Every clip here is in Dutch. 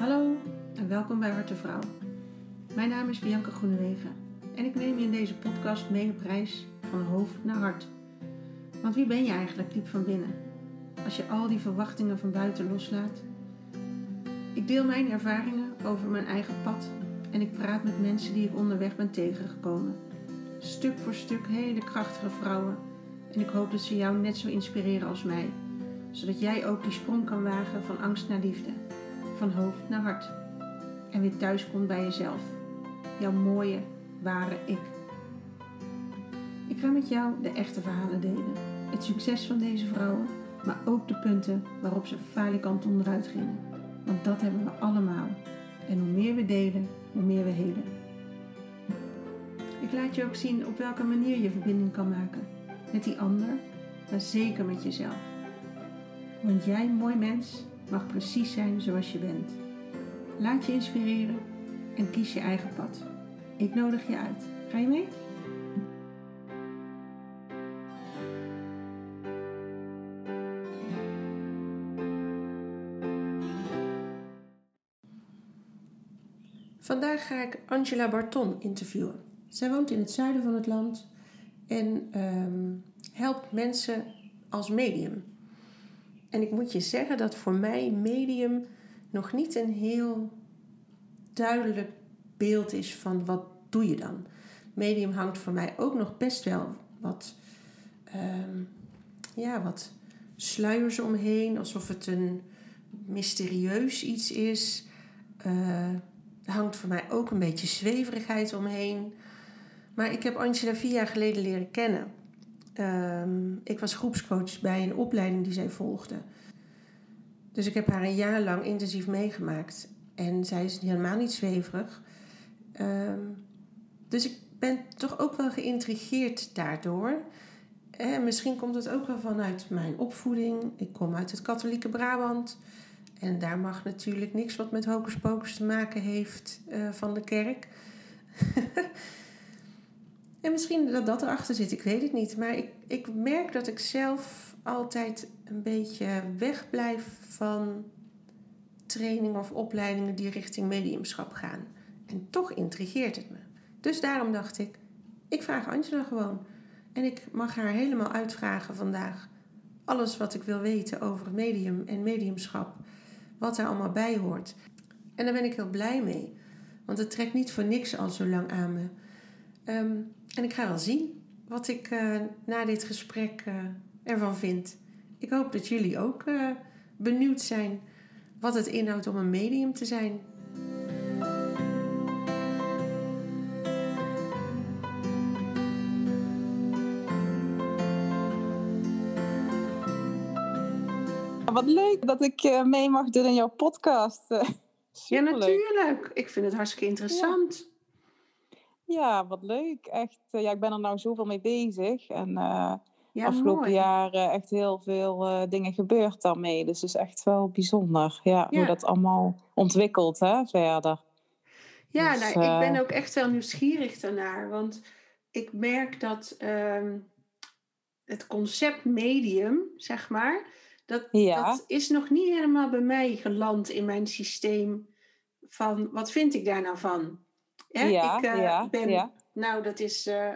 Hallo en welkom bij Harte Vrouw. Mijn naam is Bianca Groenewegen en ik neem je in deze podcast mee op reis van hoofd naar hart. Want wie ben je eigenlijk diep van binnen? Als je al die verwachtingen van buiten loslaat. Ik deel mijn ervaringen over mijn eigen pad en ik praat met mensen die ik onderweg ben tegengekomen. Stuk voor stuk hele krachtige vrouwen en ik hoop dat ze jou net zo inspireren als mij, zodat jij ook die sprong kan wagen van angst naar liefde van hoofd naar hart. En weer thuis komt bij jezelf. Jouw mooie, ware ik. Ik ga met jou de echte verhalen delen. Het succes van deze vrouwen, maar ook de punten waarop ze falikant onderuit gingen. Want dat hebben we allemaal. En hoe meer we delen, hoe meer we helen. Ik laat je ook zien op welke manier je verbinding kan maken. Met die ander, maar zeker met jezelf. Want jij, mooi mens, mag precies zijn zoals je bent. Laat je inspireren en kies je eigen pad. Ik nodig je uit. Ga je mee? Vandaag ga ik Angela Barton interviewen. Zij woont in het zuiden van het land en ehm, helpt mensen als medium. En ik moet je zeggen dat voor mij medium nog niet een heel duidelijk beeld is van wat doe je dan. Medium hangt voor mij ook nog best wel wat, um, ja, wat sluiers omheen, alsof het een mysterieus iets is. Uh, hangt voor mij ook een beetje zweverigheid omheen. Maar ik heb Angela vier jaar geleden leren kennen. Ehm, ik was groepscoach bij een opleiding die zij volgde. Dus ik heb haar een jaar lang intensief meegemaakt. En zij is helemaal niet zweverig. Ehm, dus ik ben toch ook wel geïntrigeerd daardoor. En misschien komt het ook wel vanuit mijn opvoeding. Ik kom uit het katholieke Brabant. En daar mag natuurlijk niks wat met hocus te maken heeft uh, van de kerk. En misschien dat dat erachter zit, ik weet het niet. Maar ik, ik merk dat ik zelf altijd een beetje wegblijf van trainingen of opleidingen die richting mediumschap gaan. En toch intrigeert het me. Dus daarom dacht ik, ik vraag Angela gewoon. En ik mag haar helemaal uitvragen vandaag. Alles wat ik wil weten over medium en mediumschap. Wat er allemaal bij hoort. En daar ben ik heel blij mee. Want het trekt niet voor niks al zo lang aan me. Um, en ik ga wel zien wat ik uh, na dit gesprek uh, ervan vind. Ik hoop dat jullie ook uh, benieuwd zijn wat het inhoudt om een medium te zijn. Wat leuk dat ik mee mag doen in jouw podcast. ja, natuurlijk. Ik vind het hartstikke interessant. Ja, wat leuk. Echt, eh, ja, ik ben er nou zoveel mee bezig. En uh, ja, afgelopen jaren echt heel veel uh, dingen gebeurd daarmee. Dus het is echt wel bijzonder ja, hoe dat allemaal ontwikkelt hè, verder. Ja, dus, nou, ik ben ook echt wel nieuwsgierig daarnaar. Want ik merk dat uh, het concept medium, zeg maar, dat, dat is nog niet helemaal bij mij geland in mijn systeem. Van wat vind ik daar nou van? Ja, ik uh, ben, nou dat is uh,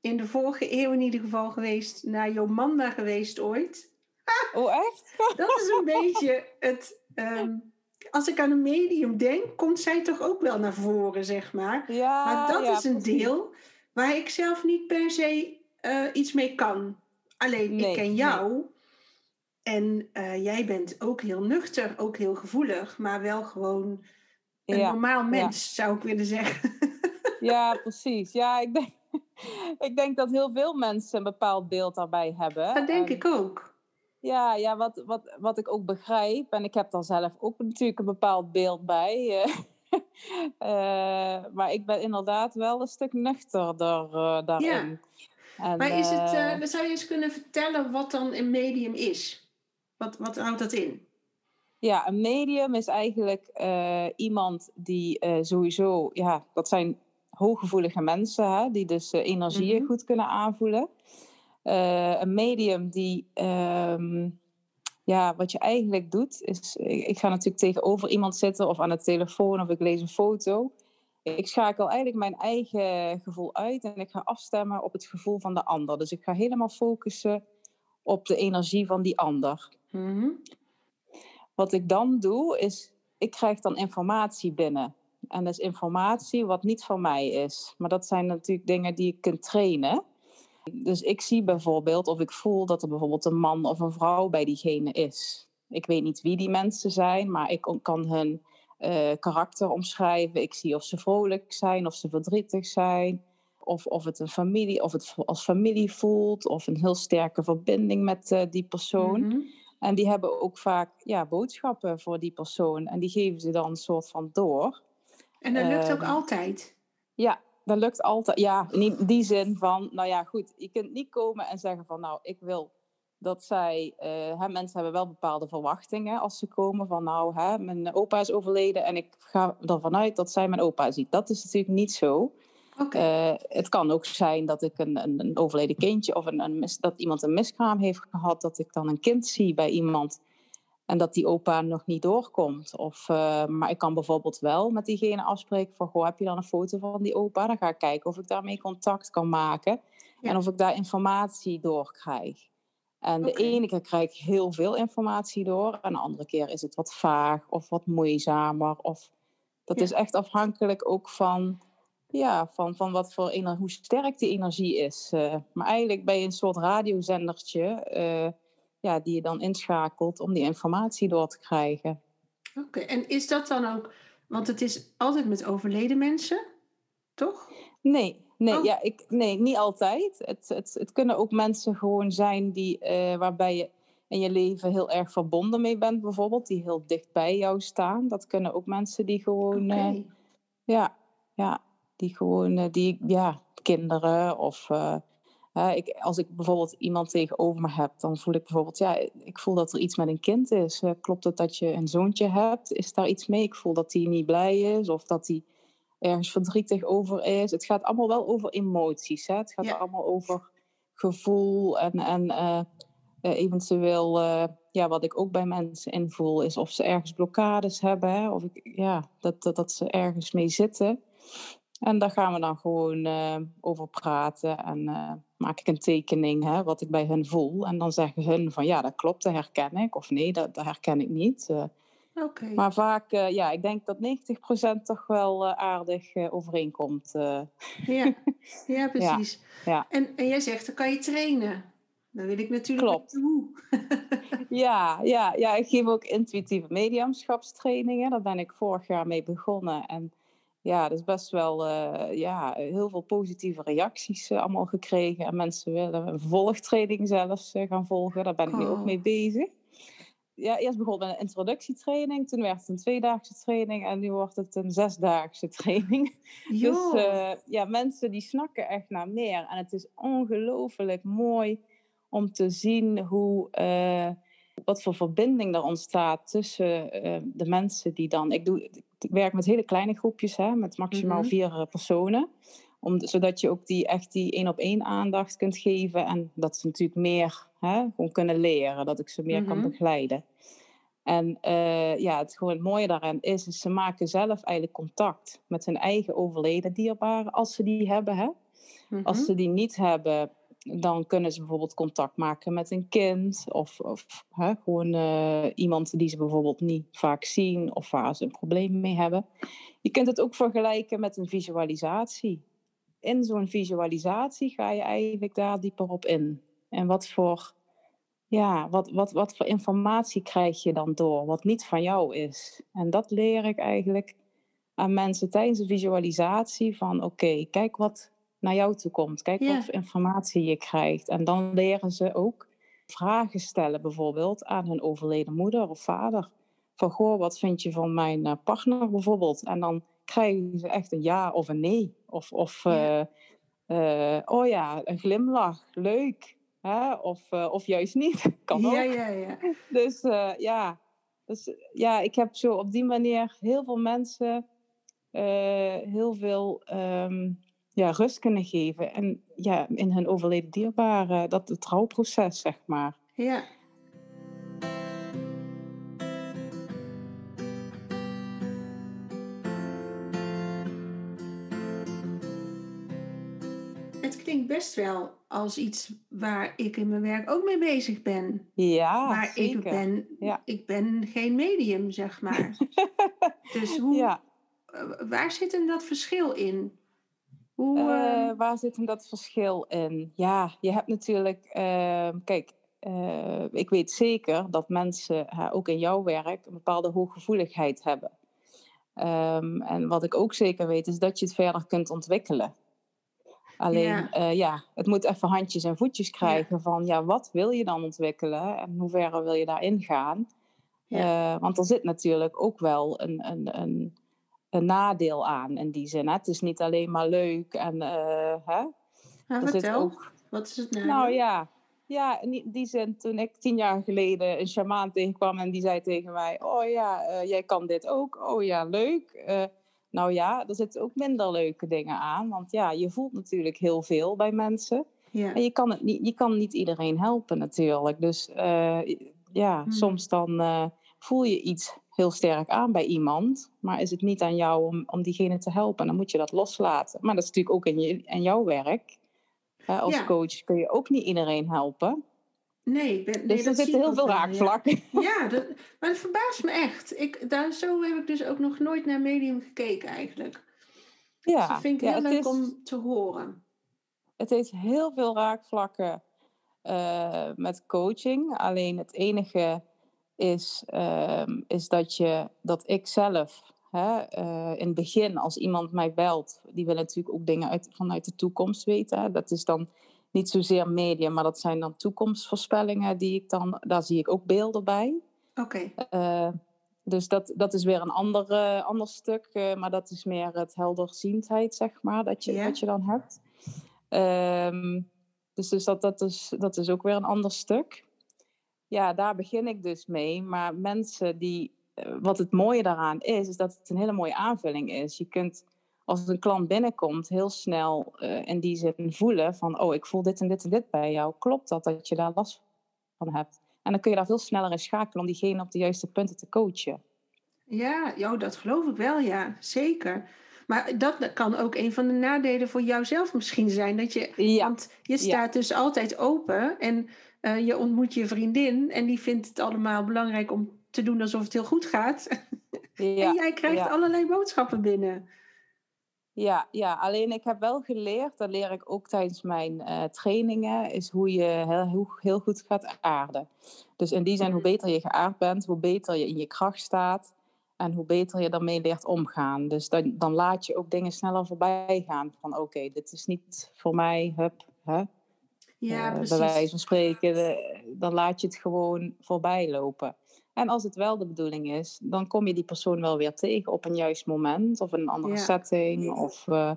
in de vorige eeuw in ieder geval geweest, naar Jomanda geweest ooit. Oh echt? dat is een beetje het... Um, als ik aan een medium denk, komt zij toch ook wel naar voren, zeg maar. Ja, maar dat is een deel waar ik zelf niet per se uh, iets mee kan. Alleen, nee, ik ken jou. Nee. En uh, jij bent ook heel nuchter, ook heel gevoelig, maar wel gewoon een normaal mens, zou ik willen zeggen. ja, precies. Ja, ik denk, ik denk dat heel veel mensen een bepaald beeld daarbij hebben. Dat denk ik ook. Ja, ja wat, wat, wat ik ook begrijp, en ik heb daar zelf ook natuurlijk een bepaald beeld bij. uh, maar ik ben inderdaad wel een stuk nuchterder uh, daarin. Ja. En, maar is het, zou je eens kunnen vertellen wat dan een medium is? Wat, wat houdt dat in? Ja, een medium is eigenlijk uh, iemand die uh, sowieso, ja, dat zijn hooggevoelige mensen, hè, die dus uh, energieën mm -hmm. goed kunnen aanvoelen. een medium die um, ja, wat je eigenlijk doet, is, ik ga natuurlijk tegenover iemand zitten of aan de telefoon of ik lees een foto. Ik schakel eigenlijk mijn eigen gevoel uit en ik ga afstemmen op het gevoel van de ander. Dus ik ga helemaal focussen op de energie van die ander. Mhm. Wat ik dan doe, is ik krijg dan informatie binnen. En dat is informatie wat niet van mij is. Maar dat zijn natuurlijk dingen die je kunt trainen. Dus ik zie bijvoorbeeld of ik voel dat er bijvoorbeeld een man of een vrouw bij diegene is. Ik weet niet wie die mensen zijn, maar ik kan hun uh, karakter omschrijven. Ik zie of ze vrolijk zijn, of ze verdrietig zijn. Of, of het een familie, of het als familie voelt, of een heel sterke verbinding met uh, die persoon. Mhm. En die hebben ook vaak ja, boodschappen voor die persoon. En die geven ze dan een soort van door. En dat lukt ook ehm, altijd? Ja, dat lukt altijd. Ja, in die zin van, nou ja, goed, je kunt niet komen en zeggen van, nou, ik wil dat zij, hè, mensen hebben wel bepaalde verwachtingen als ze komen van, nou, hè, mijn opa is overleden en ik ga ervan uit dat zij mijn opa ziet. Dat is natuurlijk niet zo. Okay. Uh, het kan ook zijn dat ik een, een, een overleden kindje of een, een dat iemand een miskraam heeft gehad, dat ik dan een kind zie bij iemand en dat die opa nog niet doorkomt. Of, uh, maar ik kan bijvoorbeeld wel met diegene afspreken van, goh, heb je dan een foto van die opa? Dan ga ik kijken of ik daarmee contact kan maken en of ik daar informatie door krijg. En de ene keer krijg ik heel veel informatie door en de andere keer is het wat vaag of wat moeizamer. Of, dat is echt afhankelijk ook van ja, van, van wat voor energie, hoe sterk die energie is. Uh, maar eigenlijk ben je een soort radiozendertje uh, ja, die je dan inschakelt om die informatie door te krijgen. Oké, en is dat dan ook, want het is altijd met overleden mensen, toch? Nee, nee, oh. ja, ik, nee niet altijd. Het, het, het kunnen ook mensen gewoon zijn die, uh, waarbij je in je leven heel erg verbonden mee bent, bijvoorbeeld, die heel dicht bij jou staan. Dat kunnen ook mensen die gewoon. Okay. ja, ja, die gewoon, eh, die, ja, kinderen of... Uh, ik, als ik bijvoorbeeld iemand tegenover me heb, dan voel ik bijvoorbeeld, ja, ik voel dat er iets met een kind is. klopt het dat je een zoontje hebt? Is daar iets mee? Ik voel dat hij niet blij is of dat hij ergens verdrietig over is. Het gaat allemaal wel over emoties. Hè? Het gaat allemaal over gevoel en, en uh, eventueel, ja, wat ik ook bij mensen invoel, is of ze ergens blokkades hebben. Hè? Of ik, ja, dat, dat, dat ze ergens mee zitten. En daar gaan we dan gewoon uh, over praten en uh, maak ik een tekening hè, wat ik bij hun voel. En dan zeggen hun van ja, dat klopt, dat herken ik. Of nee, dat, dat herken ik niet. Uh, Maar vaak, ja, ik denk dat 90% toch wel aardig overeenkomt. Ja. ja, precies. Ja. ja. En, en jij zegt, dan kan je trainen. Dan wil ik natuurlijk Klopt. hoe. ja, ja, ja, ik geef ook intuïtieve mediumschapstrainingen. Daar ben ik vorig jaar mee begonnen. En ja, dat is best wel uh, ja, heel veel positieve reacties uh, allemaal gekregen. En mensen willen een volgtraining zelfs uh, gaan volgen. Daar ben ik nu ook mee oh. bezig. Ja, eerst begon met een introductietraining, toen werd het een tweedaagse training en nu wordt het een zesdaagse training. Dus ja, mensen die snakken echt naar meer. En het is ongelooflijk mooi om te zien hoe wat voor verbinding er ontstaat tussen de mensen die dan. Ik, doe, ik werk met hele kleine groepjes, hè, met maximaal mhm. vier eh, personen. Om, zodat je ook die, echt die één op één aandacht kunt geven. En dat ze natuurlijk meer hè, gewoon kunnen leren. Dat ik ze meer kan mhm. begeleiden. En uh, ja, het gewoon het mooie daarin is, is, ze maken zelf eigenlijk contact met hun eigen overleden dierbaren, als ze die hebben. Hè? Als mhm. ze die niet hebben, dan kunnen ze bijvoorbeeld contact maken met een kind of, of hè, gewoon uh, iemand die ze bijvoorbeeld niet vaak zien of waar ze een probleem mee hebben. Je kunt het ook vergelijken met een visualisatie. In zo'n visualisatie ga je eigenlijk daar dieper op in. En wat voor, ja, wat, wat, wat voor informatie krijg je dan door, wat niet van jou is. En dat leer ik eigenlijk aan mensen tijdens de visualisatie van oké, kijk wat naar jou toe komt. Kijk wat voor informatie je krijgt. En dan leren ze ook vragen stellen, bijvoorbeeld aan hun overleden moeder of vader. Van goh, wat vind je van mijn eh, partner bijvoorbeeld? En dan krijgen ze echt een ja of een nee. Of, of ja. Uh, uh, oh ja, een glimlach, leuk. Hè? Of, of juist niet, kan ook. Ja, ja, ja. Dus ja. Dus, ja, ik heb zo op die manier heel veel mensen heel veel um, ja, rust kunnen geven. En ja, in hun overleden dierbaren, dat het rouwproces, zeg maar. Ja. Het klinkt best wel als iets waar ik in mijn werk ook mee bezig ben. Ja, maar zeker. ik ben, ik ben geen medium, zeg maar. dus hoe, ja. Eh, waar zit dan dat verschil in? Hoe, uh, waar zit hem dat verschil in? Ja, je hebt natuurlijk, uh, kijk, uh, ik weet zeker dat mensen ook in jouw werk een bepaalde hooggevoeligheid hebben. Um, en wat ik ook zeker weet is dat je het verder kunt ontwikkelen. Alleen, ja, uh, ja het moet even handjes en voetjes krijgen ja. van, ja, wat wil je dan ontwikkelen en hoe ver wil je daarin gaan? Ja. Want er zit natuurlijk ook wel een, een, een, een, nadeel aan in die zin. Hè? Het is niet alleen maar leuk en, uh, hè? er zit ook... wat is het nadeel? Nou ja, ja, in die zin, toen ik tien jaar geleden een shamaan tegenkwam en die zei tegen mij: Oh ja, uh, jij kan dit ook. Oh ja, leuk. Uh, nou ja, er zitten ook minder leuke dingen aan. Want ja, je voelt natuurlijk heel veel bij mensen. Ja. En je kan, het niet, je kan niet iedereen helpen natuurlijk. Dus uh, ja, hmm. soms dan voel je iets heel sterk aan bij iemand. Maar is het niet aan jou om, om diegene te helpen. Dan moet je dat loslaten. Maar dat is natuurlijk ook in, je, in jouw werk. Hè, als Ja. coach kun je ook niet iedereen helpen. Nee, ik ben, nee Dus er zitten heel veel wel, ja. raakvlakken. Ja, dat, maar dat verbaast me echt. Ik, daar, zo heb ik dus ook nog nooit naar medium gekeken eigenlijk. Dus Ja, dat vind ik ja, heel leuk is, om te horen. het heeft heel veel raakvlakken eh, met coaching. Alleen het enige is, ehm, is dat, je, dat ik zelf hè, eh, in het begin, als iemand mij belt, die wil natuurlijk ook dingen uit, vanuit de toekomst weten. Hè. Dat is dan niet zozeer media, maar dat zijn dan toekomstvoorspellingen die ik dan, daar zie ik ook beelden bij. Oké, Eh, dus dat, dat is weer een ander, eh, ander stuk, maar dat is meer het helderziendheid, zeg maar, dat je, Ja. dat je dan hebt. Ehm, dus dus dat, dat, is, dat is ook weer een ander stuk. Ja, daar begin ik dus mee. Maar mensen die, eh, wat het mooie daaraan is, is dat het een hele mooie aanvulling is. Je kunt als een klant binnenkomt heel snel eh, in die zin voelen van, oh, ik voel dit en dit en dit bij jou. Klopt dat, dat je daar last van hebt? En dan kun je daar veel sneller in schakelen om diegene op de juiste punten te coachen. ja, jo, dat geloof ik wel, ja, zeker. Maar dat kan ook een van de nadelen voor jouzelf misschien zijn. Dat je, Ja, Want je staat dus altijd open en eh, je ontmoet je vriendin en die vindt het allemaal belangrijk om te doen alsof het heel goed gaat. ja, en jij krijgt ja. allerlei boodschappen binnen. Ja, ja, alleen ik heb wel geleerd, dat leer ik ook tijdens mijn eh, trainingen, is hoe je heel, heel, heel goed gaat aarden. Dus in die zin, hoe beter je geaard bent, hoe beter je in je kracht staat en hoe beter je daarmee leert omgaan. Dus dan, dan laat je ook dingen sneller voorbij gaan. Van oké, dit is niet voor mij, hup, hè? Ja, Eh, precies. bij wijze van spreken, de- dan laat je het gewoon voorbij lopen. En als het wel de bedoeling is, dan kom je die persoon wel weer tegen op een juist moment of in een andere Ja. setting. Of, eh,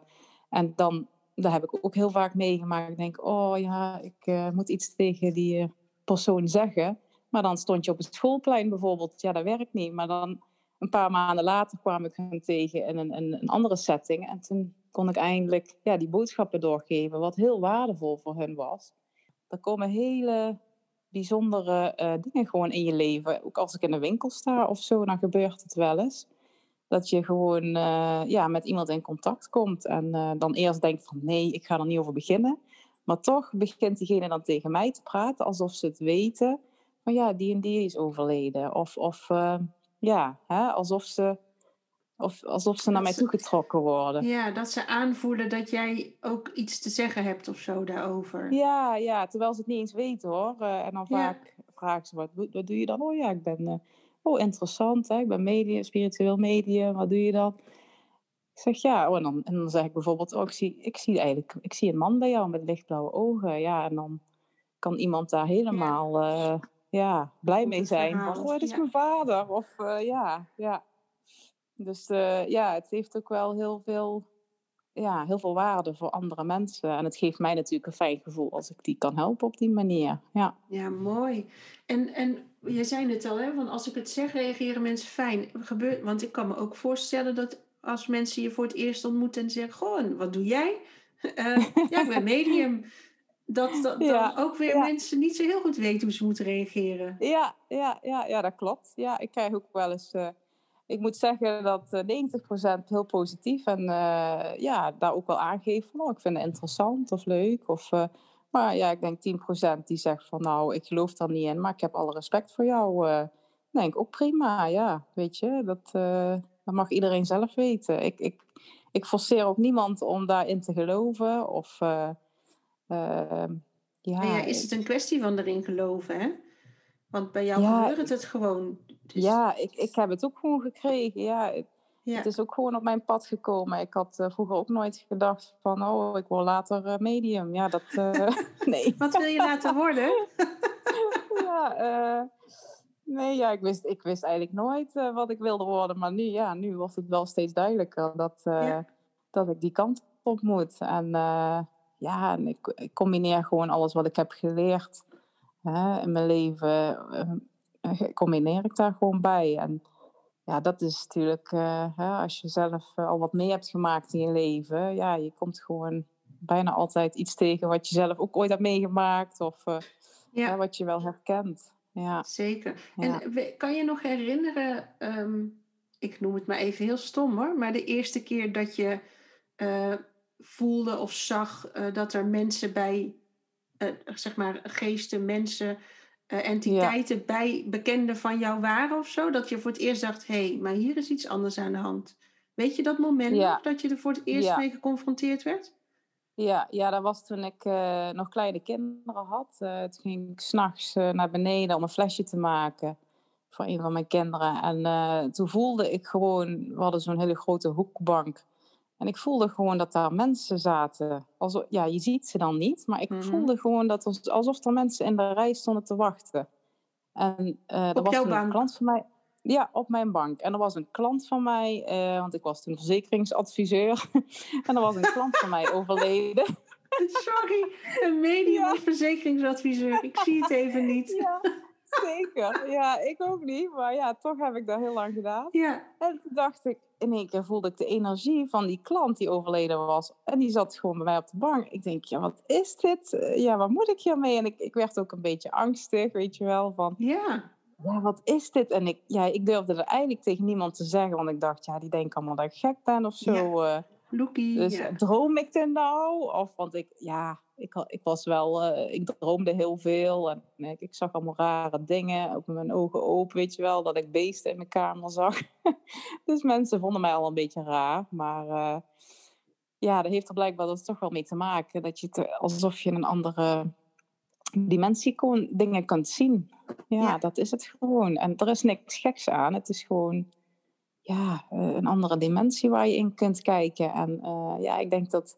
en dan, dat heb ik ook heel vaak meegemaakt. Ik denk, oh ja, ik eh, moet iets tegen die eh, persoon zeggen. Maar dan stond je op het schoolplein bijvoorbeeld. Ja, dat werkt niet. Maar dan een paar maanden later kwam ik hem tegen in een, een, een andere setting. En toen kon ik eindelijk ja, die boodschappen doorgeven, wat heel waardevol voor hun was. Er komen hele bijzondere eh, dingen gewoon in je leven. Ook als ik in de winkel sta of zo, dan gebeurt het wel eens. Dat je gewoon eh, ja, met iemand in contact komt en eh, dan eerst denkt van nee, ik ga er niet over beginnen. Maar toch begint diegene dan tegen mij te praten alsof ze het weten. Van ja, die en die is overleden. Of, of ja, hè, alsof ze, of, alsof ze naar Dat mij ze- toegetrokken worden. Ja, dat ze aanvoelen dat jij ook iets te zeggen hebt of zo daarover. Ja, ja, terwijl ze het niet eens weten hoor. Eh, en dan Ja. vaak vragen ze, wat, doe- wat doe je dan? Oh ja, ik ben, eh, oh interessant, hè? ik ben medium, spiritueel medium, wat doe je dan? Ik zeg ja, oh, en, dan, en dan zeg ik bijvoorbeeld, oh, ik zie, ik zie eigenlijk, ik zie een man bij jou met lichtblauwe ogen. Ja, en dan kan iemand daar helemaal ja. ja, blij mee zijn. Van, oh, het is ja. mijn vader. Of eh, ja, ja. Dus eh, ja, het heeft ook wel heel veel, ja, heel veel waarde voor andere mensen. En het geeft mij natuurlijk een fijn gevoel als ik die kan helpen op die manier. Ja, Ja, mooi. En, en je zei het al, hè, van als ik het zeg, reageren mensen fijn. Gebeurt, want ik kan me ook voorstellen dat als mensen je voor het eerst ontmoeten en zeggen: Goh, wat doe jij? Eh, ja, ik ben medium. Dat, dat dan ook weer ja. mensen niet zo heel goed weten hoe ze moeten reageren. ja, ja, ja, ja dat klopt. Ja, ik krijg ook wel eens eh, ik moet zeggen dat uh, 90% heel positief en ja, daar ook wel aangeeft van, oh, ik vind het interessant of leuk. Of, maar ja, ik denk 10% die zegt van, nou, ik geloof daar niet in, maar ik heb alle respect voor jou. denk ook prima, ja, weet je, dat, dat mag iedereen zelf weten. Ik, ik, ik forceer ook niemand om daarin te geloven of... Ja, ja, is het een kwestie van erin geloven, hè? Want bij jou gebeurt het gewoon. Dus... Ja, ik, ik heb het ook gewoon gekregen. Ja. Het, ja. het is ook gewoon op mijn pad gekomen. Ik had uh, vroeger ook nooit gedacht van, oh, ik word later uh, medium. Ja, dat, uh, nee. Wat wil je laten worden? ja, nee, ja, ik wist, ik wist eigenlijk nooit wat ik wilde worden. Maar nu, ja, nu wordt het wel steeds duidelijker dat, ja. dat ik die kant op moet. En ja, en ik, ik, combineer gewoon alles wat ik heb geleerd hè, in mijn leven, uh, combineer ik daar gewoon bij. En ja, dat is natuurlijk, uh, hè, als je zelf al wat mee hebt gemaakt in je leven, ja, je komt gewoon bijna altijd iets tegen wat je zelf ook ooit hebt meegemaakt of ja. wat je wel herkent. Ja. Zeker. En kan je nog herinneren, um, ik noem het maar even heel stom hoor, maar de eerste keer dat je voelde of zag uh, dat er mensen bij, uh, zeg maar, geesten, mensen, uh, entiteiten bij bekenden van jou waren of zo? Dat je voor het eerst dacht: hé, hey, maar hier is iets anders aan de hand. Weet je dat moment nog dat je er voor het eerst mee geconfronteerd werd? Ja, ja, dat was toen ik nog kleine kinderen had. toen ging ik s'nachts naar beneden om een flesje te maken voor een van mijn kinderen. En toen voelde ik gewoon, we hadden zo'n hele grote hoekbank. En ik voelde gewoon dat daar mensen zaten. Alsof, ja, je ziet ze dan niet, maar ik mhm. voelde gewoon dat alsof er mensen in de rij stonden te wachten. En uh, er was een klant van mij. Ja, op mijn bank. En er was een klant van mij, uh, want ik was toen verzekeringsadviseur. en er was een klant van mij overleden. Sorry, een medium ja. verzekeringsadviseur. Ik zie het even niet. Ja. Zeker, ja, ik ook niet. Maar ja, toch heb ik dat heel lang gedaan. Ja. En toen dacht ik, in één keer voelde ik de energie van die klant die overleden was. En die zat gewoon bij mij op de bank. Ik denk, ja, wat is dit? Eh, ja, wat moet ik hiermee? En ik, ik werd ook een beetje angstig, weet je wel. Van, ja. Ja, wat is dit? En ik, ja, ik durfde er eigenlijk tegen niemand te zeggen. Want ik dacht, ja, die denken allemaal dat ik gek ben of zo. Ja. Dus droom ik dit nou? Of, want ik, ja, ik, ik was wel, uh, ik droomde heel veel en ik, ik, zag allemaal rare dingen, ook met mijn ogen open, weet je wel, dat ik beesten in mijn kamer zag. dus mensen vonden mij al een beetje raar, maar uh, ja, dat heeft er blijkbaar dus toch wel mee te maken, dat je het alsof je in een andere dimensie kon, dingen kunt zien. Ja, ja, dat is het gewoon. En er is niks geks aan, het is gewoon ja, eh, een andere dimensie waar je in kunt kijken. En ja, ik denk dat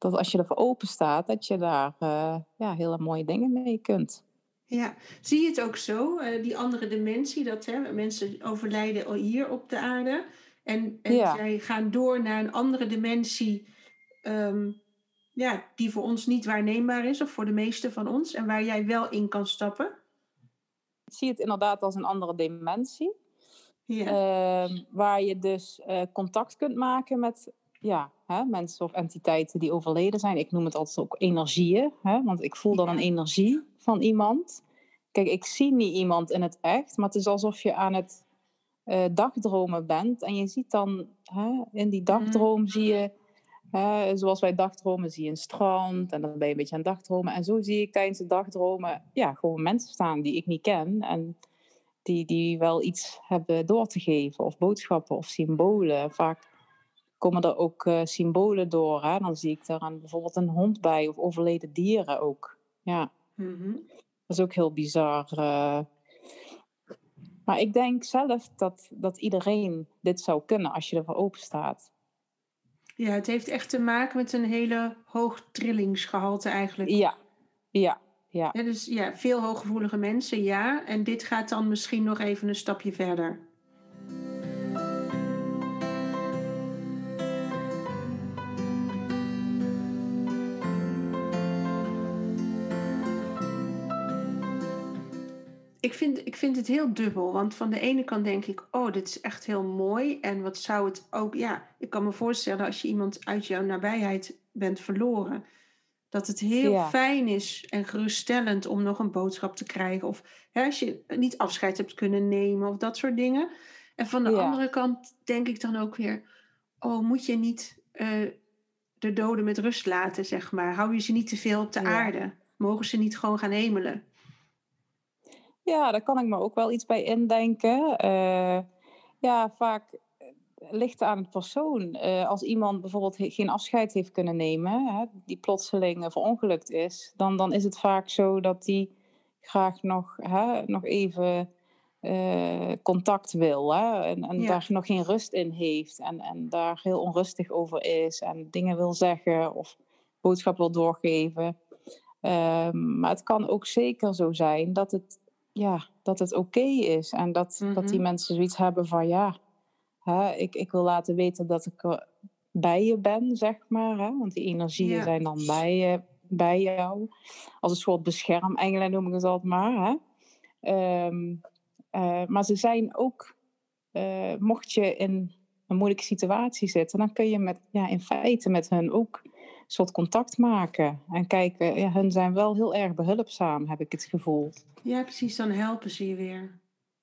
dat als je ervoor open staat, dat je daar uh, ja, hele mooie dingen mee kunt. Ja, zie je het ook zo, uh, die andere dimensie, dat hè, mensen overlijden hier op de aarde en, en zij gaan door naar een andere dimensie um, ja, die voor ons niet waarneembaar is, of voor de meeste van ons, en waar jij wel in kan stappen? Ik zie het inderdaad als een andere dimensie. Ja. Uh, waar je dus uh, contact kunt maken met ja, hè, mensen of entiteiten die overleden zijn. Ik noem het altijd ook energieën, hè, want ik voel dan een energie van iemand. Kijk, ik zie niet iemand in het echt, maar het is alsof je aan het uh, dagdromen bent. En je ziet dan hè, in die dagdroom, zie je, hè, zoals wij dagdromen, zie je een strand en dan ben je een beetje aan het dagdromen. En zo zie ik tijdens de dagdromen ja, gewoon mensen staan die ik niet ken. En die, die wel iets hebben door te geven, of boodschappen of symbolen. Vaak komen er ook uh, symbolen door. Hè? Dan zie ik daar bijvoorbeeld een hond bij of overleden dieren ook. Ja, mm-hmm. dat is ook heel bizar. Uh. Maar ik denk zelf dat, dat iedereen dit zou kunnen als je ervoor open staat. Ja, het heeft echt te maken met een hele hoog trillingsgehalte eigenlijk. Ja, ja, ja. dus ja, veel hooggevoelige mensen, ja. En dit gaat dan misschien nog even een stapje verder. ik vind, ik vind het heel dubbel. Want van de ene kant denk ik, oh, dit is echt heel mooi. En wat zou het ook, ja, ik kan me voorstellen als je iemand uit jouw nabijheid bent verloren. Dat het heel fijn is en geruststellend om nog een boodschap te krijgen. Of hè, als je niet afscheid hebt kunnen nemen of dat soort dingen. En van de andere kant denk ik dan ook weer, oh, moet je niet uh, de doden met rust laten, zeg maar? Hou je ze niet te veel op de aarde? Mogen ze niet gewoon gaan hemelen? Ja, daar kan ik me ook wel iets bij indenken. Uh, ja, vaak ligt aan het persoon. Uh, als iemand bijvoorbeeld geen afscheid heeft kunnen nemen, hè, die plotseling verongelukt is, dan, dan is het vaak zo dat die graag nog, hè, nog even uh, contact wil hè, en, en daar nog geen rust in heeft en, en daar heel onrustig over is en dingen wil zeggen of boodschap wil doorgeven. Um, maar het kan ook zeker zo zijn dat het, ja, dat het oké is en dat, dat die mhm. mensen zoiets hebben van ja, hè, ik, ik wil laten weten dat ik er bij je ben, zeg maar. Hè, want die energieën zijn dan bij, je, bij jou. Als een soort beschermengelen noem ik het altijd maar. Hè. Um, uh, maar ze zijn ook, uh, mocht je in een moeilijke situatie zitten, dan kun je met, ja, in feite met hen ook een soort contact maken. En kijken, ja, hun zijn wel heel erg behulpzaam, heb ik het gevoel. Ja, precies, dan helpen ze je weer.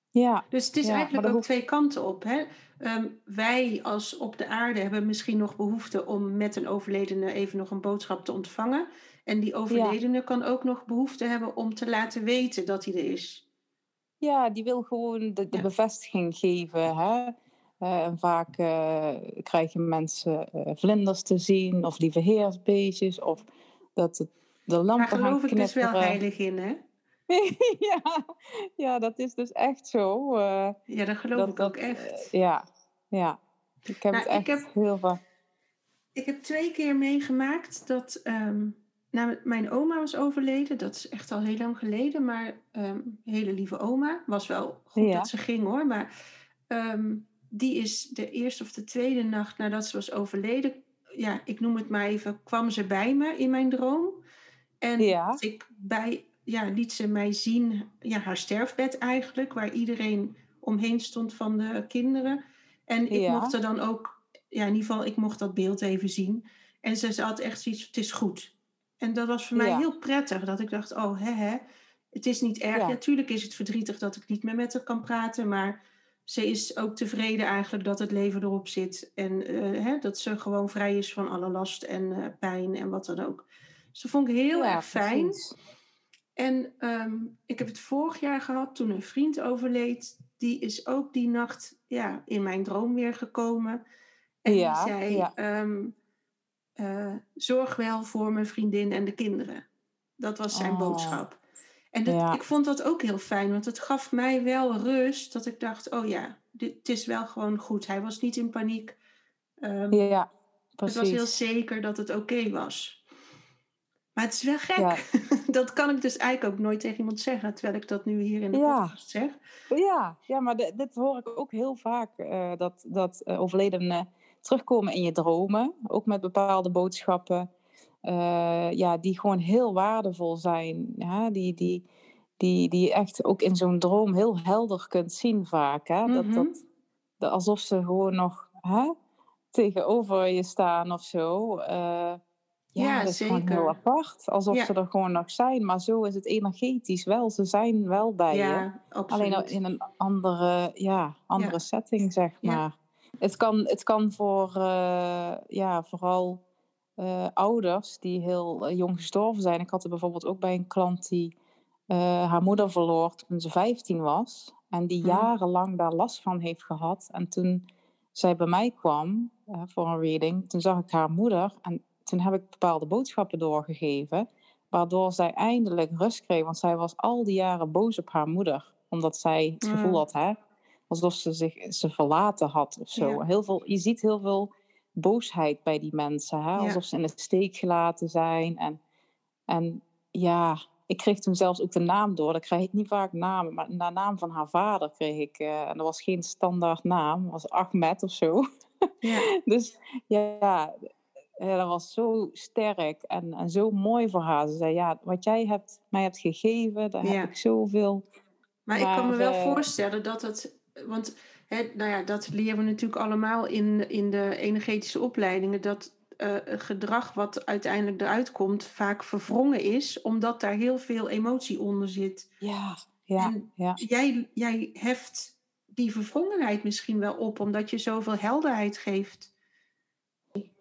Ja. Dus het is eigenlijk ook twee kanten op. Hè? Um, wij als op de aarde hebben misschien nog behoefte om met een overledene even nog een boodschap te ontvangen. En die overledene kan ook nog behoefte hebben om te laten weten dat hij er is. Ja, die wil gewoon de, de bevestiging geven. Hè? Uh, en vaak uh, krijgen mensen uh, vlinders te zien, of lieve heersbeestjes, of dat het, de lampen Daar geloof ik dus wel heilig in, hè? ja, ja, dat is dus echt zo. ja, dat geloof ik ook echt. ja, ja. Ik heb nou, het echt ik heb, heel vaak. Ik heb twee keer meegemaakt dat um, nou, mijn oma was overleden. Dat is echt al heel lang geleden. Maar um, hele lieve oma. Was wel goed dat ze ging hoor. Maar um, die is de eerste of de tweede nacht nadat ze was overleden. Ja, ik noem het maar even. Kwam ze bij me in mijn droom. En ja. ik bij, ja, liet ze mij zien. Ja, haar sterfbed eigenlijk. Waar iedereen omheen stond van de kinderen. En ik mocht er dan ook. Ja, in ieder geval, ik mocht dat beeld even zien. En ze had echt zoiets. Het is goed en dat was voor mij heel prettig. Dat ik dacht, oh hè hè, het is niet erg. Natuurlijk is het verdrietig dat ik niet meer met haar kan praten. Maar ze is ook tevreden eigenlijk dat het leven erop zit. En uh, hè, dat ze gewoon vrij is van alle last en uh, pijn en wat dan ook. Dus dat vond ik heel erg fijn. Precies. En um, ik heb het vorig jaar gehad toen een vriend overleed. Die is ook die nacht ja, in mijn droom weer gekomen. En die zei... Um, uh, zorg wel voor mijn vriendin en de kinderen. Dat was zijn oh. boodschap. En dat, ik vond dat ook heel fijn, want het gaf mij wel rust dat ik dacht, oh ja, dit, het is wel gewoon goed. Hij was niet in paniek. Um, ja, precies. Het was heel zeker dat het oké was. Maar het is wel gek. dat kan ik dus eigenlijk ook nooit tegen iemand zeggen, terwijl ik dat nu hier in de ja. podcast zeg. Ja, ja maar dit hoor ik ook heel vaak, uh, dat, dat uh, overledenen terugkomen in je dromen, ook met bepaalde boodschappen, uh, ja, die gewoon heel waardevol zijn. Ja, die, die, die, die je echt ook in zo'n droom heel helder kunt zien vaak. Hè? dat, mhm. dat, alsof ze gewoon nog hè, tegenover je staan of zo. Uh, ja, dat is zeker. gewoon heel apart. Alsof ze er gewoon nog zijn. Maar zo is het energetisch wel. Ze zijn wel bij ja, je. Absoluut. Alleen in een andere, ja, andere setting, zeg maar. Het kan, het kan voor uh, ja, vooral uh, ouders die heel uh, jong gestorven zijn. Ik had er bijvoorbeeld ook bij een klant die haar moeder verloor toen ze 15 was. En die mm. jarenlang daar last van heeft gehad. En toen zij bij mij kwam voor een reading, toen zag ik haar moeder. En toen heb ik bepaalde boodschappen doorgegeven. Waardoor zij eindelijk rust kreeg. Want zij was al die jaren boos op haar moeder. Omdat zij het gevoel had, hè, alsof ze zich ze verlaten had of zo. Heel veel, je ziet heel veel boosheid bij die mensen, hè? alsof ze in de steek gelaten zijn. En, en ja, ik kreeg toen zelfs ook de naam door. Dan krijg ik niet vaak namen, maar de naam van haar vader kreeg ik. Uh, en dat was geen standaard naam, dat was Ahmed of zo. Ja. dus ja, dat was zo sterk en, en zo mooi voor haar. Ze zei, ja, wat jij hebt, mij hebt gegeven, daar heb ik zoveel... Maar, maar ik kan me wel uh, voorstellen dat het want hè, nou ja, dat leren we natuurlijk allemaal in, in de energetische opleidingen. Dat uh, gedrag wat uiteindelijk eruit komt vaak verwrongen is, omdat daar heel veel emotie onder zit. Ja, ja, ja. Jij, jij heft die verwrongenheid misschien wel op, omdat je zoveel helderheid geeft.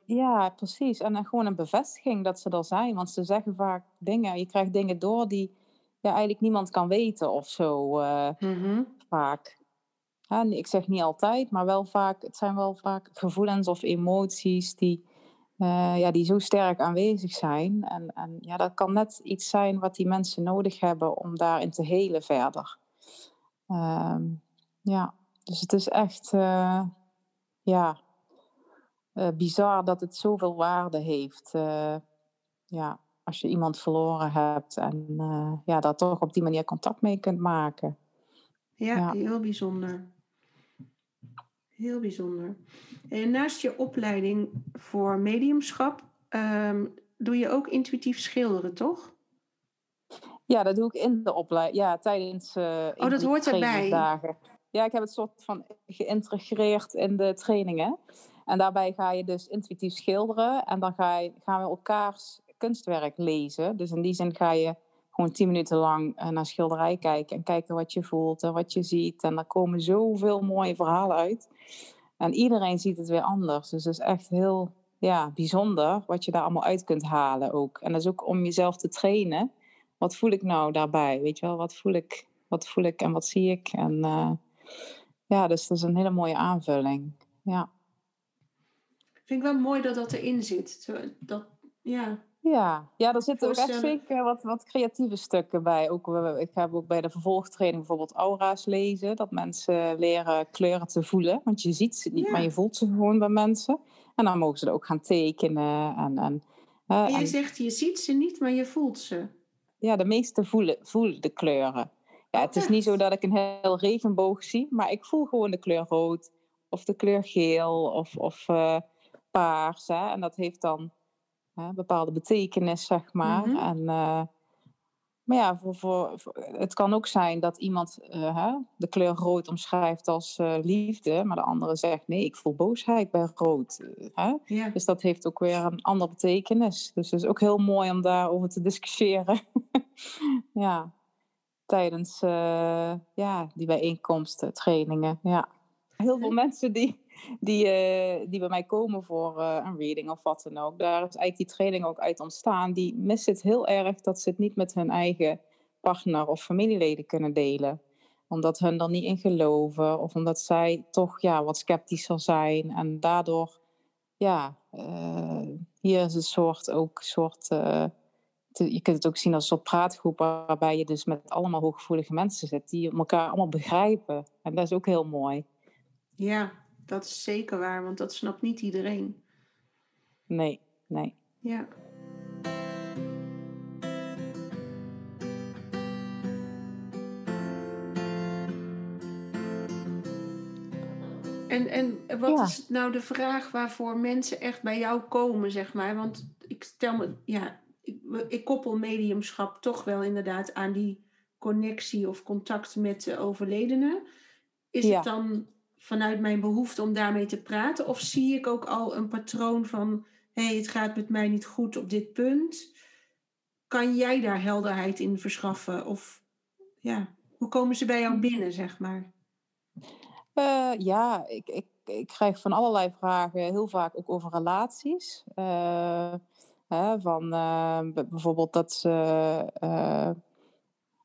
Ja, precies. En gewoon een bevestiging dat ze er zijn. Want ze zeggen vaak dingen, je krijgt dingen door die ja, eigenlijk niemand kan weten of zo. Uh, Vaak. Ja, ik zeg niet altijd, maar wel vaak, het zijn wel vaak gevoelens of emoties die, uh, ja, die zo sterk aanwezig zijn. En, en ja, dat kan net iets zijn wat die mensen nodig hebben om daarin te helen verder. Uh, ja, dus het is echt, uh, ja, bizar dat het zoveel waarde heeft. ja, als je iemand verloren hebt en ja, daar toch op die manier contact mee kunt maken. Ja, ja. heel bijzonder. Heel bijzonder. En naast je opleiding voor mediumschap um, doe je ook intuïtief schilderen, toch? Ja, dat doe ik in de opleiding. Ja, tijdens. Uh, oh, dat hoort erbij. Ja, ik heb het soort van geïntegreerd in de trainingen. En daarbij ga je dus intuïtief schilderen. En dan ga je, gaan we elkaars kunstwerk lezen. Dus in die zin ga je gewoon tien minuten lang eh, naar schilderij kijken en kijken wat je voelt en wat je ziet. En daar komen zoveel mooie verhalen uit. En iedereen ziet het weer anders. Dus het is echt heel ja, bijzonder wat je daar allemaal uit kunt halen ook. En dat is ook om jezelf te trainen. Wat voel ik nou daarbij? Weet je wel, wat voel ik, wat voel ik en wat zie ik? En uh, ja, dus dat is een hele mooie aanvulling. Ja. Vind ik wel mooi dat dat erin zit. Dat, ja, ja, ja er zitten ook echt zeker wat, wat creatieve stukken bij. Ook, ik heb ook bij de vervolgtraining bijvoorbeeld aura's lezen. Dat mensen leren kleuren te voelen. Want je ziet ze niet, maar je voelt ze gewoon bij mensen. En dan mogen ze er ook gaan tekenen. En, en, en je zegt, je ziet ze niet, maar je voelt ze. Ja, de meeste voelen, voelen de kleuren. Ja, het is niet zo dat ik een heel regenboog zie. Maar ik voel gewoon de kleur rood. Of de kleur geel. Of, of uh, paars. Hè? En dat heeft dan hè, bepaalde betekenis, zeg maar. Mhm. en, uh, maar ja, voor, voor, het kan ook zijn dat iemand uh, hè, de kleur rood omschrijft als uh, liefde, maar de andere zegt nee, ik voel boosheid bij rood. Hè? Ja. Dus dat heeft ook weer een andere betekenis. Dus het is ook heel mooi om daarover te discussiëren. ja, tijdens ja, die bijeenkomsten, trainingen. Ja. Heel veel mensen die die, uh, die bij mij komen voor uh, een reading of wat dan ook. Daar is eigenlijk die training ook uit ontstaan. Die missen het heel erg dat ze het niet met hun eigen partner of familieleden kunnen delen. Omdat hun er niet in geloven of omdat zij toch ja, wat sceptischer zijn. En daardoor, ja, uh, hier is een soort ook soort. Te, je kunt het ook zien als een soort praatgroep waarbij je dus met allemaal hooggevoelige mensen zit die elkaar allemaal begrijpen. En dat is ook heel mooi. Ja, dat is zeker waar, want dat snapt niet iedereen. Nee, nee. Ja. En, en wat is nou de vraag waarvoor mensen echt bij jou komen, zeg maar? Want ik stel me, ja, ik, ik koppel mediumschap toch wel inderdaad aan die connectie of contact met de overledene. Is het dan vanuit mijn behoefte om daarmee te praten? Of zie ik ook al een patroon van, hé, hey, het gaat met mij niet goed op dit punt? Kan jij daar helderheid in verschaffen? Of ja, hoe komen ze bij jou binnen, zeg maar? Uh, ja, ik, ik, ik krijg van allerlei vragen, heel vaak ook over relaties. Uh, hè, van uh, bijvoorbeeld dat ze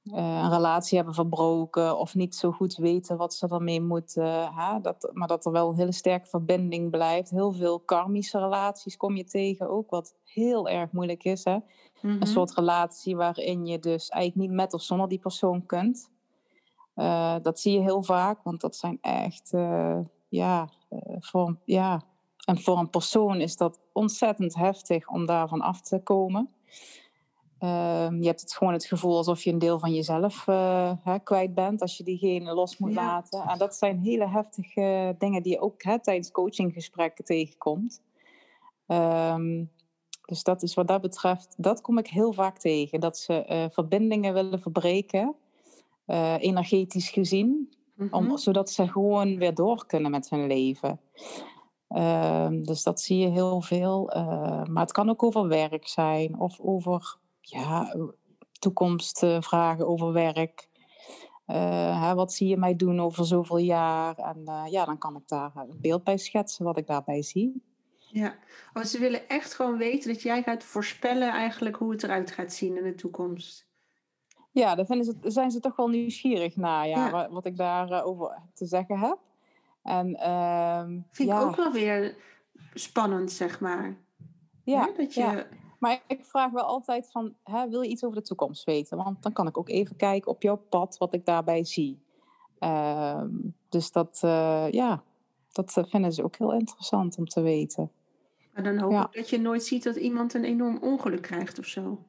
een relatie hebben verbroken of niet zo goed weten wat ze ermee moeten. Hè? Dat, maar dat er wel een hele sterke verbinding blijft. Heel veel karmische relaties kom je tegen ook, wat heel erg moeilijk is. Hè? Een mhm. soort relatie waarin je dus eigenlijk niet met of zonder die persoon kunt. Uh, dat zie je heel vaak, want dat zijn echt, uh, ja, voor, ja, en voor een persoon is dat ontzettend heftig om daarvan af te komen. Ehm, je hebt het gewoon het gevoel alsof je een deel van jezelf uh, hè, kwijt bent als je diegene los moet laten. En dat zijn hele heftige dingen die je ook hè, tijdens coachinggesprekken tegenkomt. Um, dus dat is wat dat betreft, dat kom ik heel vaak tegen. Dat ze uh, verbindingen willen verbreken, uh, energetisch gezien, om, mhm. zodat ze gewoon weer door kunnen met hun leven. Um, dus dat zie je heel veel. maar het kan ook over werk zijn of over ja, toekomstvragen over werk. hè, wat zie je mij doen over zoveel jaar? En ja, dan kan ik daar een beeld bij schetsen wat ik daarbij zie. Ja, want ze willen echt gewoon weten dat jij gaat voorspellen eigenlijk hoe het eruit gaat zien in de toekomst. Ja, daar vinden ze, zijn ze toch wel nieuwsgierig naar, ja, Wat, wat, ik daarover over te zeggen heb. En, ehm, Vind ik ook wel weer spannend, zeg maar. Ja, dat je... ja. Maar ik vraag wel altijd van, hè, wil je iets over de toekomst weten? Want dan kan ik ook even kijken op jouw pad wat ik daarbij zie. Ehm, dus dat, uh, ja, dat vinden ze ook heel interessant om te weten. Maar dan hoop ik dat je nooit ziet dat iemand een enorm ongeluk krijgt of zo.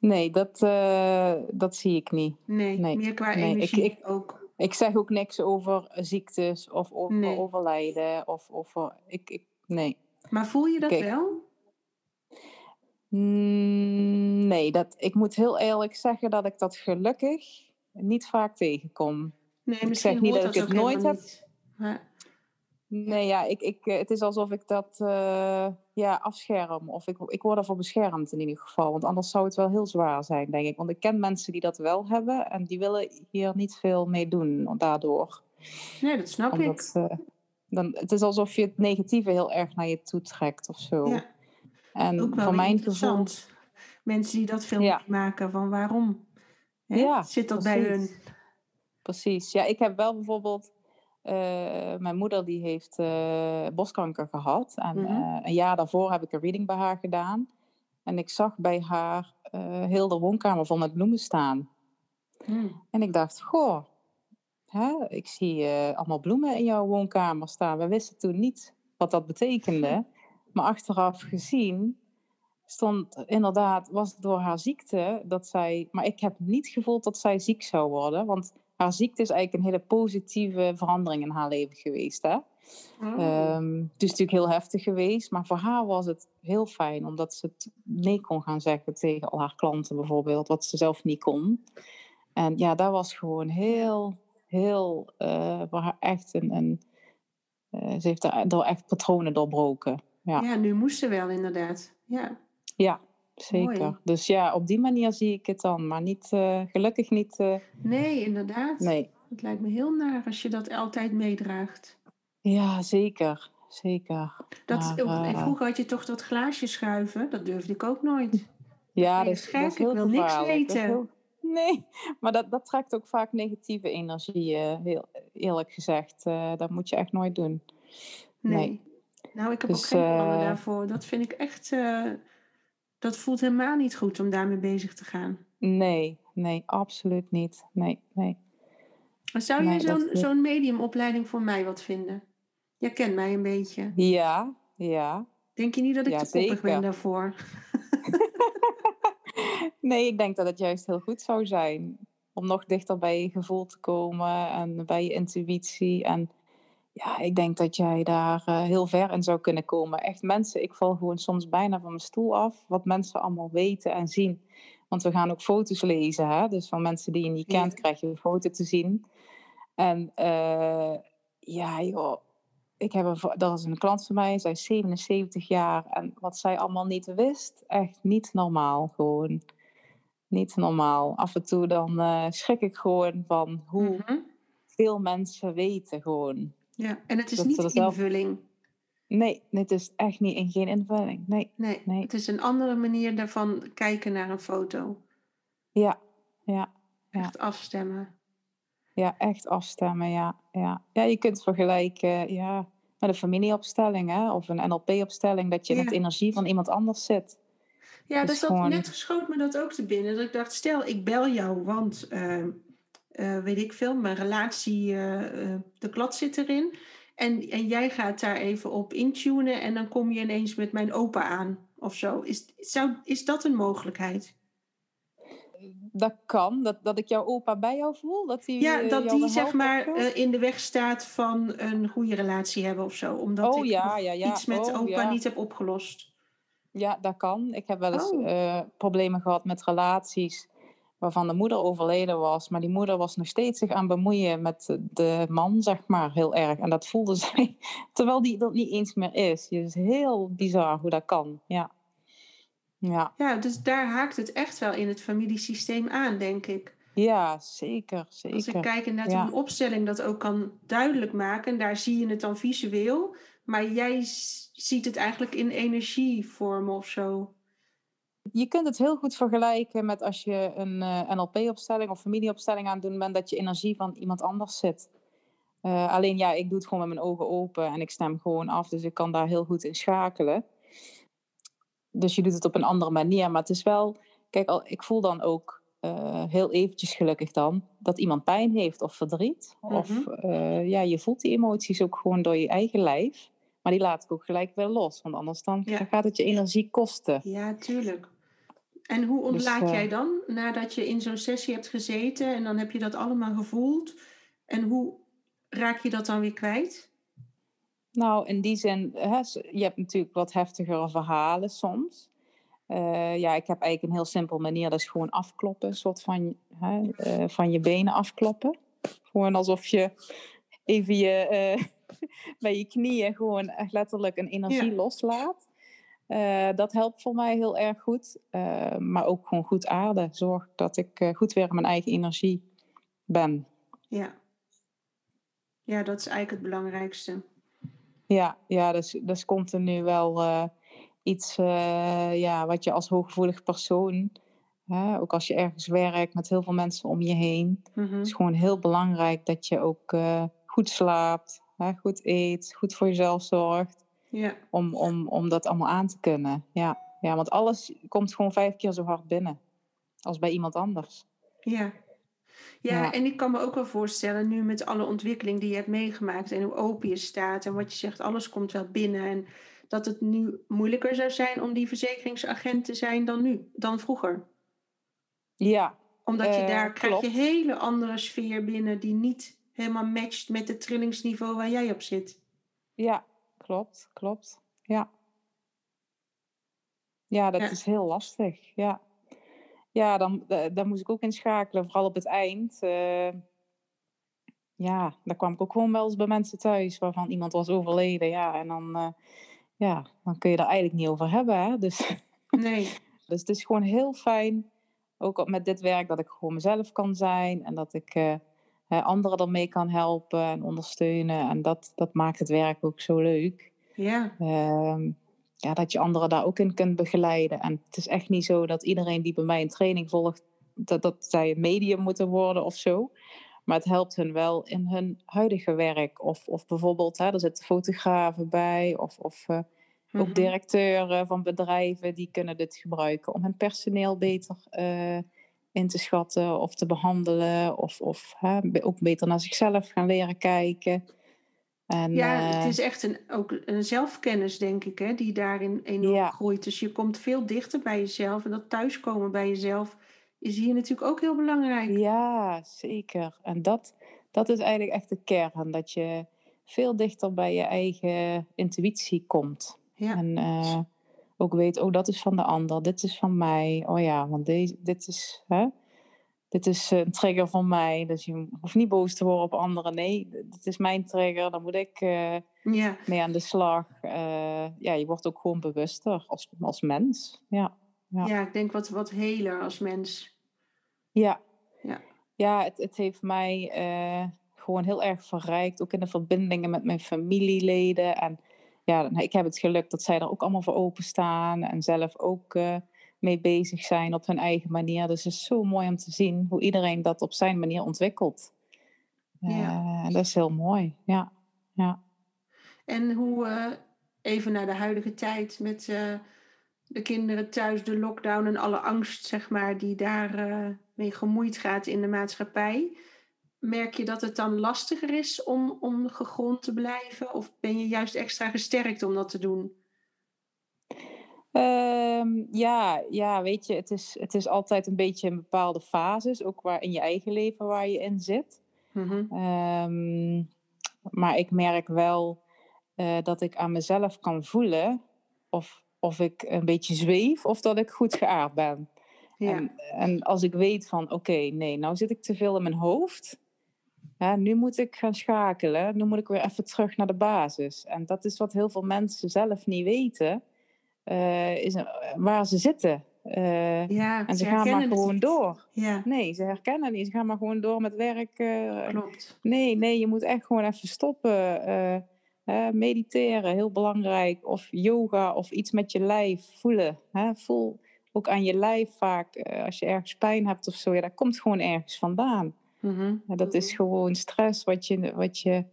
Nee, dat, uh, dat zie ik niet. Nee, nee. meer qua nee. energie ik, ik, ook. Ik zeg ook niks over ziektes of over nee. overlijden of over... Ik, ik, nee. Maar voel je dat wel? Mm, nee, dat, ik moet heel eerlijk zeggen dat ik dat gelukkig niet vaak tegenkom. Nee, ik zeg niet dat ik het nooit heb. Nee, ja, ik, ik, eh, het is alsof ik dat uh, ja, afscherm. Of ik, ik word ervoor beschermd in ieder geval. Want anders zou het wel heel zwaar zijn, denk ik. Want ik ken mensen die dat wel hebben. En die willen hier niet veel mee doen daardoor. Nee, dat snap ik. Uh, dan, het is alsof je het negatieve heel erg naar je toe trekt of zo. Ja. En Ook wel voor mijn gevoel. Mensen die dat veel ja. maken, van waarom Ja, zit dat bij hun? Precies. Ja, ik heb wel bijvoorbeeld uh, mijn moeder die heeft uh, boskanker gehad. En mm -hmm. een jaar daarvoor heb ik een reading bij haar gedaan. En ik zag bij haar heel de woonkamer vol met bloemen staan. Mm. En ik dacht, goh, hè, ik zie allemaal bloemen in jouw woonkamer staan. We wisten toen niet wat dat betekende. Maar achteraf gezien stond inderdaad, was het door haar ziekte dat zij. Maar ik heb niet gevoeld dat zij ziek zou worden. Want haar ziekte is eigenlijk een hele positieve verandering in haar leven geweest. Hè? Oh. Um, het is natuurlijk heel heftig geweest, maar voor haar was het heel fijn omdat ze het nee kon gaan zeggen tegen al haar klanten bijvoorbeeld, wat ze zelf niet kon. En ja, dat was gewoon heel, heel, uh, voor haar echt een, een uh, ze heeft daar, echt patronen doorbroken. Ja. ja, nu moest ze wel inderdaad. Ja, ja zeker. Dus ja, op die manier zie ik het dan, maar niet, uh, gelukkig niet. Uh... Nee, inderdaad. Nee. Het lijkt me heel naar als je dat altijd meedraagt. Ja, zeker. Zeker. Dat, maar, uh... Vroeger had je toch dat glaasje schuiven, dat durfde ik ook nooit. Ja, dat is, dat is heel ik wil niks weten. Heel... Nee, maar dat, dat trekt ook vaak negatieve energie, heel eerlijk gezegd. dat moet je echt nooit doen. Nee. nee. Nou, ik heb dus, ook geen plannen daarvoor. Dat vind ik echt dat voelt helemaal niet goed om daarmee bezig te gaan. Nee, nee, absoluut niet. Nee, nee. Zou je zo'n zo'n mediumopleiding voor mij wat vinden? Jij kent mij een beetje. Ja, ja. Denk je niet dat ik ja, te koppig ben daarvoor? nee, ik denk dat het juist heel goed zou zijn. Om nog dichter bij je gevoel te komen en bij je intuïtie. En ja, ik denk dat jij daar uh, heel ver in zou kunnen komen. Echt mensen, ik val gewoon soms bijna van mijn stoel af. Wat mensen allemaal weten en zien. Want we gaan ook foto's lezen. Hè? Dus van mensen die je niet kent, krijg je een foto te zien. En uh, ja, joh. Ik heb een, dat is een klant van mij, zij is 77 jaar. En wat zij allemaal niet wist, echt niet normaal gewoon. Niet normaal. Af en toe dan uh, schrik ik gewoon van hoe mm -hmm. veel mensen weten gewoon. Ja, en het is niet invulling. Nee, het is echt niet in geen invulling. Nee, nee, nee, het is een andere manier daarvan kijken naar een foto. Ja, ja. Echt afstemmen. Ja, echt afstemmen, ja. Ja, ja je kunt vergelijken ja, met een familieopstelling hè, of een NLP-opstelling, dat je in het energie van iemand anders zit. Ja, dus dat gewoon... net geschoot me dat ook te binnen. Dat ik dacht, stel ik bel jou, want uh, uh, weet ik veel, mijn relatie, uh, de klad zit erin. En, en jij gaat daar even op intunen en dan kom je ineens met mijn opa aan of zo. Is, zou, is dat een mogelijkheid? Dat kan, dat, dat ik jouw opa bij jou voel. Dat die, ja, dat die zeg maar in de weg staat van een goede relatie hebben of zo. Omdat oh, ik ja, ja, ja. iets met oh, opa niet heb opgelost. Ja, dat kan. Ik heb wel eens oh. problemen gehad met relaties waarvan de moeder overleden was. Maar die moeder was nog steeds zich aan bemoeien met de man, zeg maar, heel erg. En dat voelde zij, terwijl die dat niet eens meer is. Het is heel bizar hoe dat kan, ja. Ja. ja, dus daar haakt het echt wel in het familiesysteem aan, denk ik. Ja, zeker. zeker. Als ik kijk naar ja. een opstelling dat ook kan duidelijk maken, daar zie je het dan visueel, maar jij ziet het eigenlijk in energievorm of zo. Je kunt het heel goed vergelijken met als je een uh, NLP-opstelling of familieopstelling aan het doen bent, dat je energie van iemand anders zit. Uh, alleen ja, ik doe het gewoon met mijn ogen open en ik stem gewoon af, dus ik kan daar heel goed in schakelen. Dus je doet het op een andere manier, maar het is wel, kijk, al, ik voel dan ook uh, heel eventjes gelukkig dan dat iemand pijn heeft of verdriet. Of mhm. ja, je voelt die emoties ook gewoon door je eigen lijf. Maar die laat ik ook gelijk weer los, want anders dan gaat het je energie kosten. Ja, tuurlijk. En hoe dus, ontlaat dus, jij dan nadat je in zo'n sessie hebt gezeten en dan heb je dat allemaal gevoeld? En hoe raak je dat dan weer kwijt? Nou, in die zin, hè, je hebt natuurlijk wat heftigere verhalen soms. Uh, ja, ik heb eigenlijk een heel simpel manier, dat is gewoon afkloppen, een soort van, hè, uh, van je benen afkloppen. Gewoon alsof je even je, bij je knieën gewoon echt letterlijk een energie ja. loslaat. Uh, dat helpt voor mij heel erg goed. Uh, maar ook gewoon goed aarden. Zorg dat ik uh, goed weer in mijn eigen energie ben. Ja. Ja, dat is eigenlijk het belangrijkste. Ja, ja dus, dus continu wel iets ja, wat je als hooggevoelig persoon... ook als je ergens werkt met heel veel mensen om je heen... Mm -hmm. is gewoon heel belangrijk dat je ook goed slaapt, goed eet, goed voor jezelf zorgt. Ja. Om, om, om dat allemaal aan te kunnen. Ja. ja, want alles komt gewoon vijf keer zo hard binnen als bij iemand anders. Ja. Ja, ja, en ik kan me ook wel voorstellen, nu met alle ontwikkeling die je hebt meegemaakt en hoe open je staat en wat je zegt, alles komt wel binnen. En dat het nu moeilijker zou zijn om die verzekeringsagent te zijn dan nu, dan vroeger. Ja. Omdat je uh, daar krijg je hele andere sfeer binnen die niet helemaal matcht met het trillingsniveau waar jij op zit. Ja, klopt, klopt. Ja. Ja, dat is heel lastig. Ja, ja dan, daar moest ik ook inschakelen, vooral op het eind. Uh, ja, daar kwam ik ook gewoon wel eens bij mensen thuis waarvan iemand was overleden. Ja, en dan, uh, ja, dan kun je daar eigenlijk niet over hebben. Hè? Dus, nee. dus het is gewoon heel fijn, ook met dit werk, dat ik gewoon mezelf kan zijn en dat ik. Uh, anderen ermee kan helpen en ondersteunen. En dat, dat maakt het werk ook zo leuk. Ja. Uh, ja, dat je anderen daar ook in kunt begeleiden. En het is echt niet zo dat iedereen die bij mij een training volgt, dat, dat zij een medium moeten worden of zo. Maar het helpt hen wel in hun huidige werk. Of, of bijvoorbeeld, hè, er zitten fotografen bij, of, of uh, mm-hmm. ook directeuren van bedrijven, die kunnen dit gebruiken om hun personeel beter uh, in te schatten of te behandelen. Of, of hè, ook beter naar zichzelf gaan leren kijken. En, ja, het eh, is echt een, ook een zelfkennis, denk ik, hè, die daarin enorm groeit. Dus je komt veel dichter bij jezelf. En dat thuiskomen bij jezelf is hier natuurlijk ook heel belangrijk. Ja, zeker. En dat, dat is eigenlijk echt de kern. Dat je veel dichter bij je eigen intuïtie komt. Ja. En uh, ook weet, oh, dat is van de ander, dit is van mij. Oh ja, want deze, dit is, hè, dit is een trigger van mij. Dus je hoeft niet boos te worden op anderen. Nee, dit is mijn trigger. Dan moet ik uh, ja. mee aan de slag. Uh, ja, je wordt ook gewoon bewuster als, als mens. Ja, ja. ja ik denk wat, wat heler als mens. Ja, ja. ja het, het heeft mij uh, gewoon heel erg verrijkt. Ook in de verbindingen met mijn familieleden. En ja, ik heb het geluk dat zij er ook allemaal voor openstaan. En zelf ook mee bezig zijn op hun eigen manier. Dus het is zo mooi om te zien hoe iedereen dat op zijn manier ontwikkelt. Ja. Uh, dat is heel mooi, ja. ja. En hoe, uh, even naar de huidige tijd met de kinderen thuis, de lockdown en alle angst, zeg maar, die daar mee gemoeid gaat in de maatschappij. Merk je dat het dan lastiger is om, om gegrond te blijven? Of ben je juist extra gesterkt om dat te doen? Um, ja, ja, weet je, het is, het is altijd een beetje een bepaalde fases, ook waar in je eigen leven waar je in zit. Mm-hmm. Um, maar ik merk wel uh, dat ik aan mezelf kan voelen of, of ik een beetje zweef of dat ik goed geaard ben. Ja. En, en, als ik weet van, oké, nee, nou zit ik te veel in mijn hoofd. Nu moet ik gaan schakelen. Nu moet ik weer even terug naar de basis. En dat is wat heel veel mensen zelf niet weten uh, is, waar ze zitten. Uh, ja, en ze, ze gaan maar gewoon door. Ja. Nee, ze herkennen niet. Ze gaan maar gewoon door met werk. Uh, Klopt. Nee, nee, je moet echt gewoon even stoppen. Uh, mediteren, heel belangrijk. Of yoga of iets met je lijf voelen. Hè? Voel ook aan je lijf vaak. als je ergens pijn hebt of zo, ja, dat komt gewoon ergens vandaan. Mm dat is gewoon stress wat je, wat je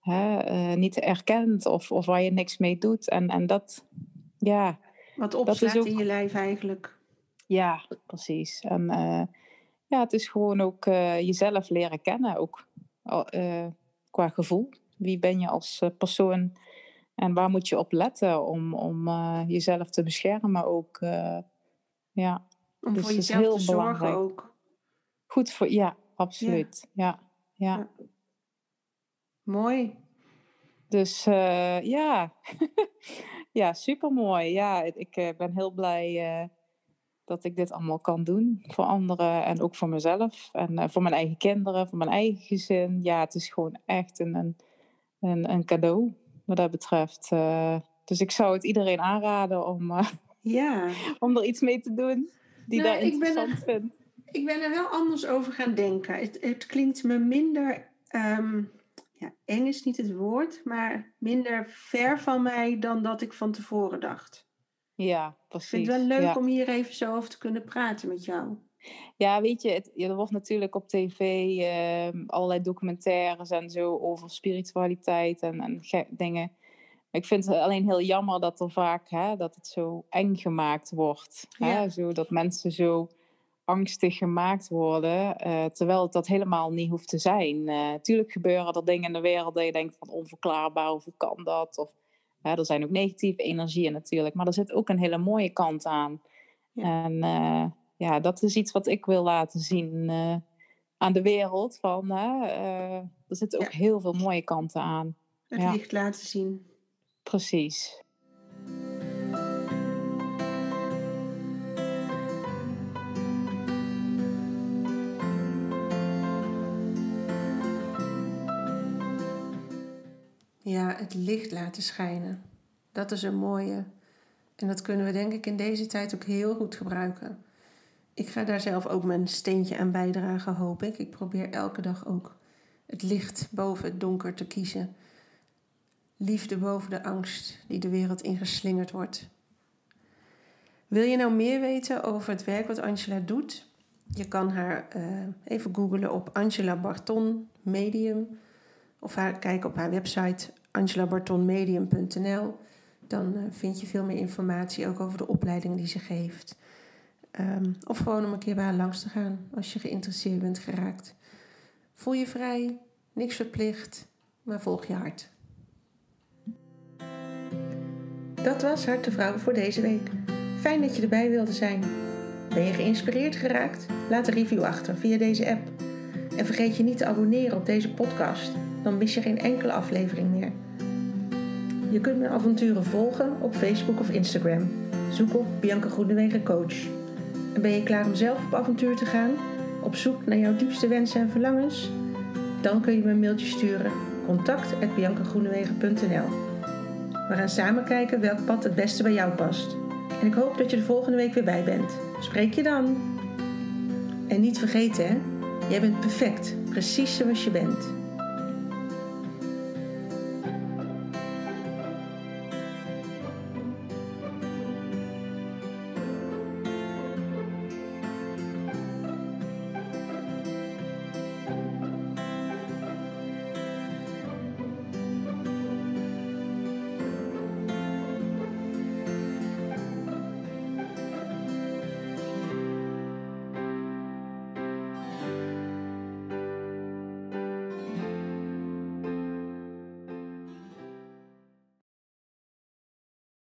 hè, niet erkent of, of waar je niks mee doet. En, en dat, ja, wat opslaat ook... in je lijf eigenlijk. Ja, precies. En uh, ja, het is gewoon ook uh, jezelf leren kennen, ook qua gevoel. Wie ben je als persoon en waar moet je op letten om, om jezelf te beschermen ook. ja. Om dus voor jezelf te zorgen belangrijk. ook. Goed voor, ja, absoluut. Ja. ja. ja. Mooi. Dus ja, Ja, supermooi. Ja, ik uh, ben heel blij uh, dat ik dit allemaal kan doen voor anderen en ook voor mezelf en uh, voor mijn eigen kinderen, voor mijn eigen gezin. Ja, het is gewoon echt een, een, een, cadeau wat dat betreft. dus ik zou het iedereen aanraden om, ja. om er iets mee te doen die nou, daar interessant er, vindt. Ik ben er wel anders over gaan denken. Het, het klinkt me minder. Um ja, eng is niet het woord, maar minder ver van mij dan dat ik van tevoren dacht. Ja, precies. Ik vind het wel leuk om hier even zo over te kunnen praten met jou. Ja, weet je, het, er wordt natuurlijk op tv ehm, allerlei documentaires en zo over spiritualiteit en, en dingen. Ik vind het alleen heel jammer dat er vaak hè, dat het zo eng gemaakt wordt. Hè? Zo, dat mensen zo angstig gemaakt worden, uh, terwijl dat helemaal niet hoeft te zijn. Uh, tuurlijk gebeuren er dingen in de wereld dat je denkt van onverklaarbaar, of hoe kan dat? Of, er zijn ook negatieve energieën natuurlijk, maar er zit ook een hele mooie kant aan. Ja. En uh, ja, dat is iets wat ik wil laten zien aan de wereld. Van, er zitten ook heel veel mooie kanten aan. Het ja. licht laten zien. Precies. Ja, het licht laten schijnen. Dat is een mooie. En dat kunnen we denk ik in deze tijd ook heel goed gebruiken. Ik ga daar zelf ook mijn steentje aan bijdragen, hoop ik. Ik probeer elke dag ook het licht boven het donker te kiezen. Liefde boven de angst die de wereld ingeslingerd wordt. Wil je nou meer weten over het werk wat Angela doet? Je kan haar uh, even googlen op Angela Barton Medium of haar, kijk op haar website angelabartonmedium.nl. Dan uh, vind je veel meer informatie ook over de opleiding die ze geeft. Um, of gewoon om een keer bij haar langs te gaan als je geïnteresseerd bent geraakt. Voel je vrij, niks verplicht, maar volg je hart. Dat was Hart de Vrouw voor deze week. Fijn dat je erbij wilde zijn. Ben je geïnspireerd geraakt? Laat een review achter via deze app. En vergeet je niet te abonneren op deze podcast dan mis je geen enkele aflevering meer. Je kunt mijn avonturen volgen op Facebook of Instagram. Zoek op Bianca Groenewegen Coach. En ben je klaar om zelf op avontuur te gaan? Op zoek naar jouw diepste wensen en verlangens? Dan kun je me een mailtje sturen. contact.biancagroenewegen.nl We gaan samen kijken welk pad het beste bij jou past. En ik hoop dat je de volgende week weer bij bent. Spreek je dan! En niet vergeten hè, jij bent perfect, precies zoals je bent.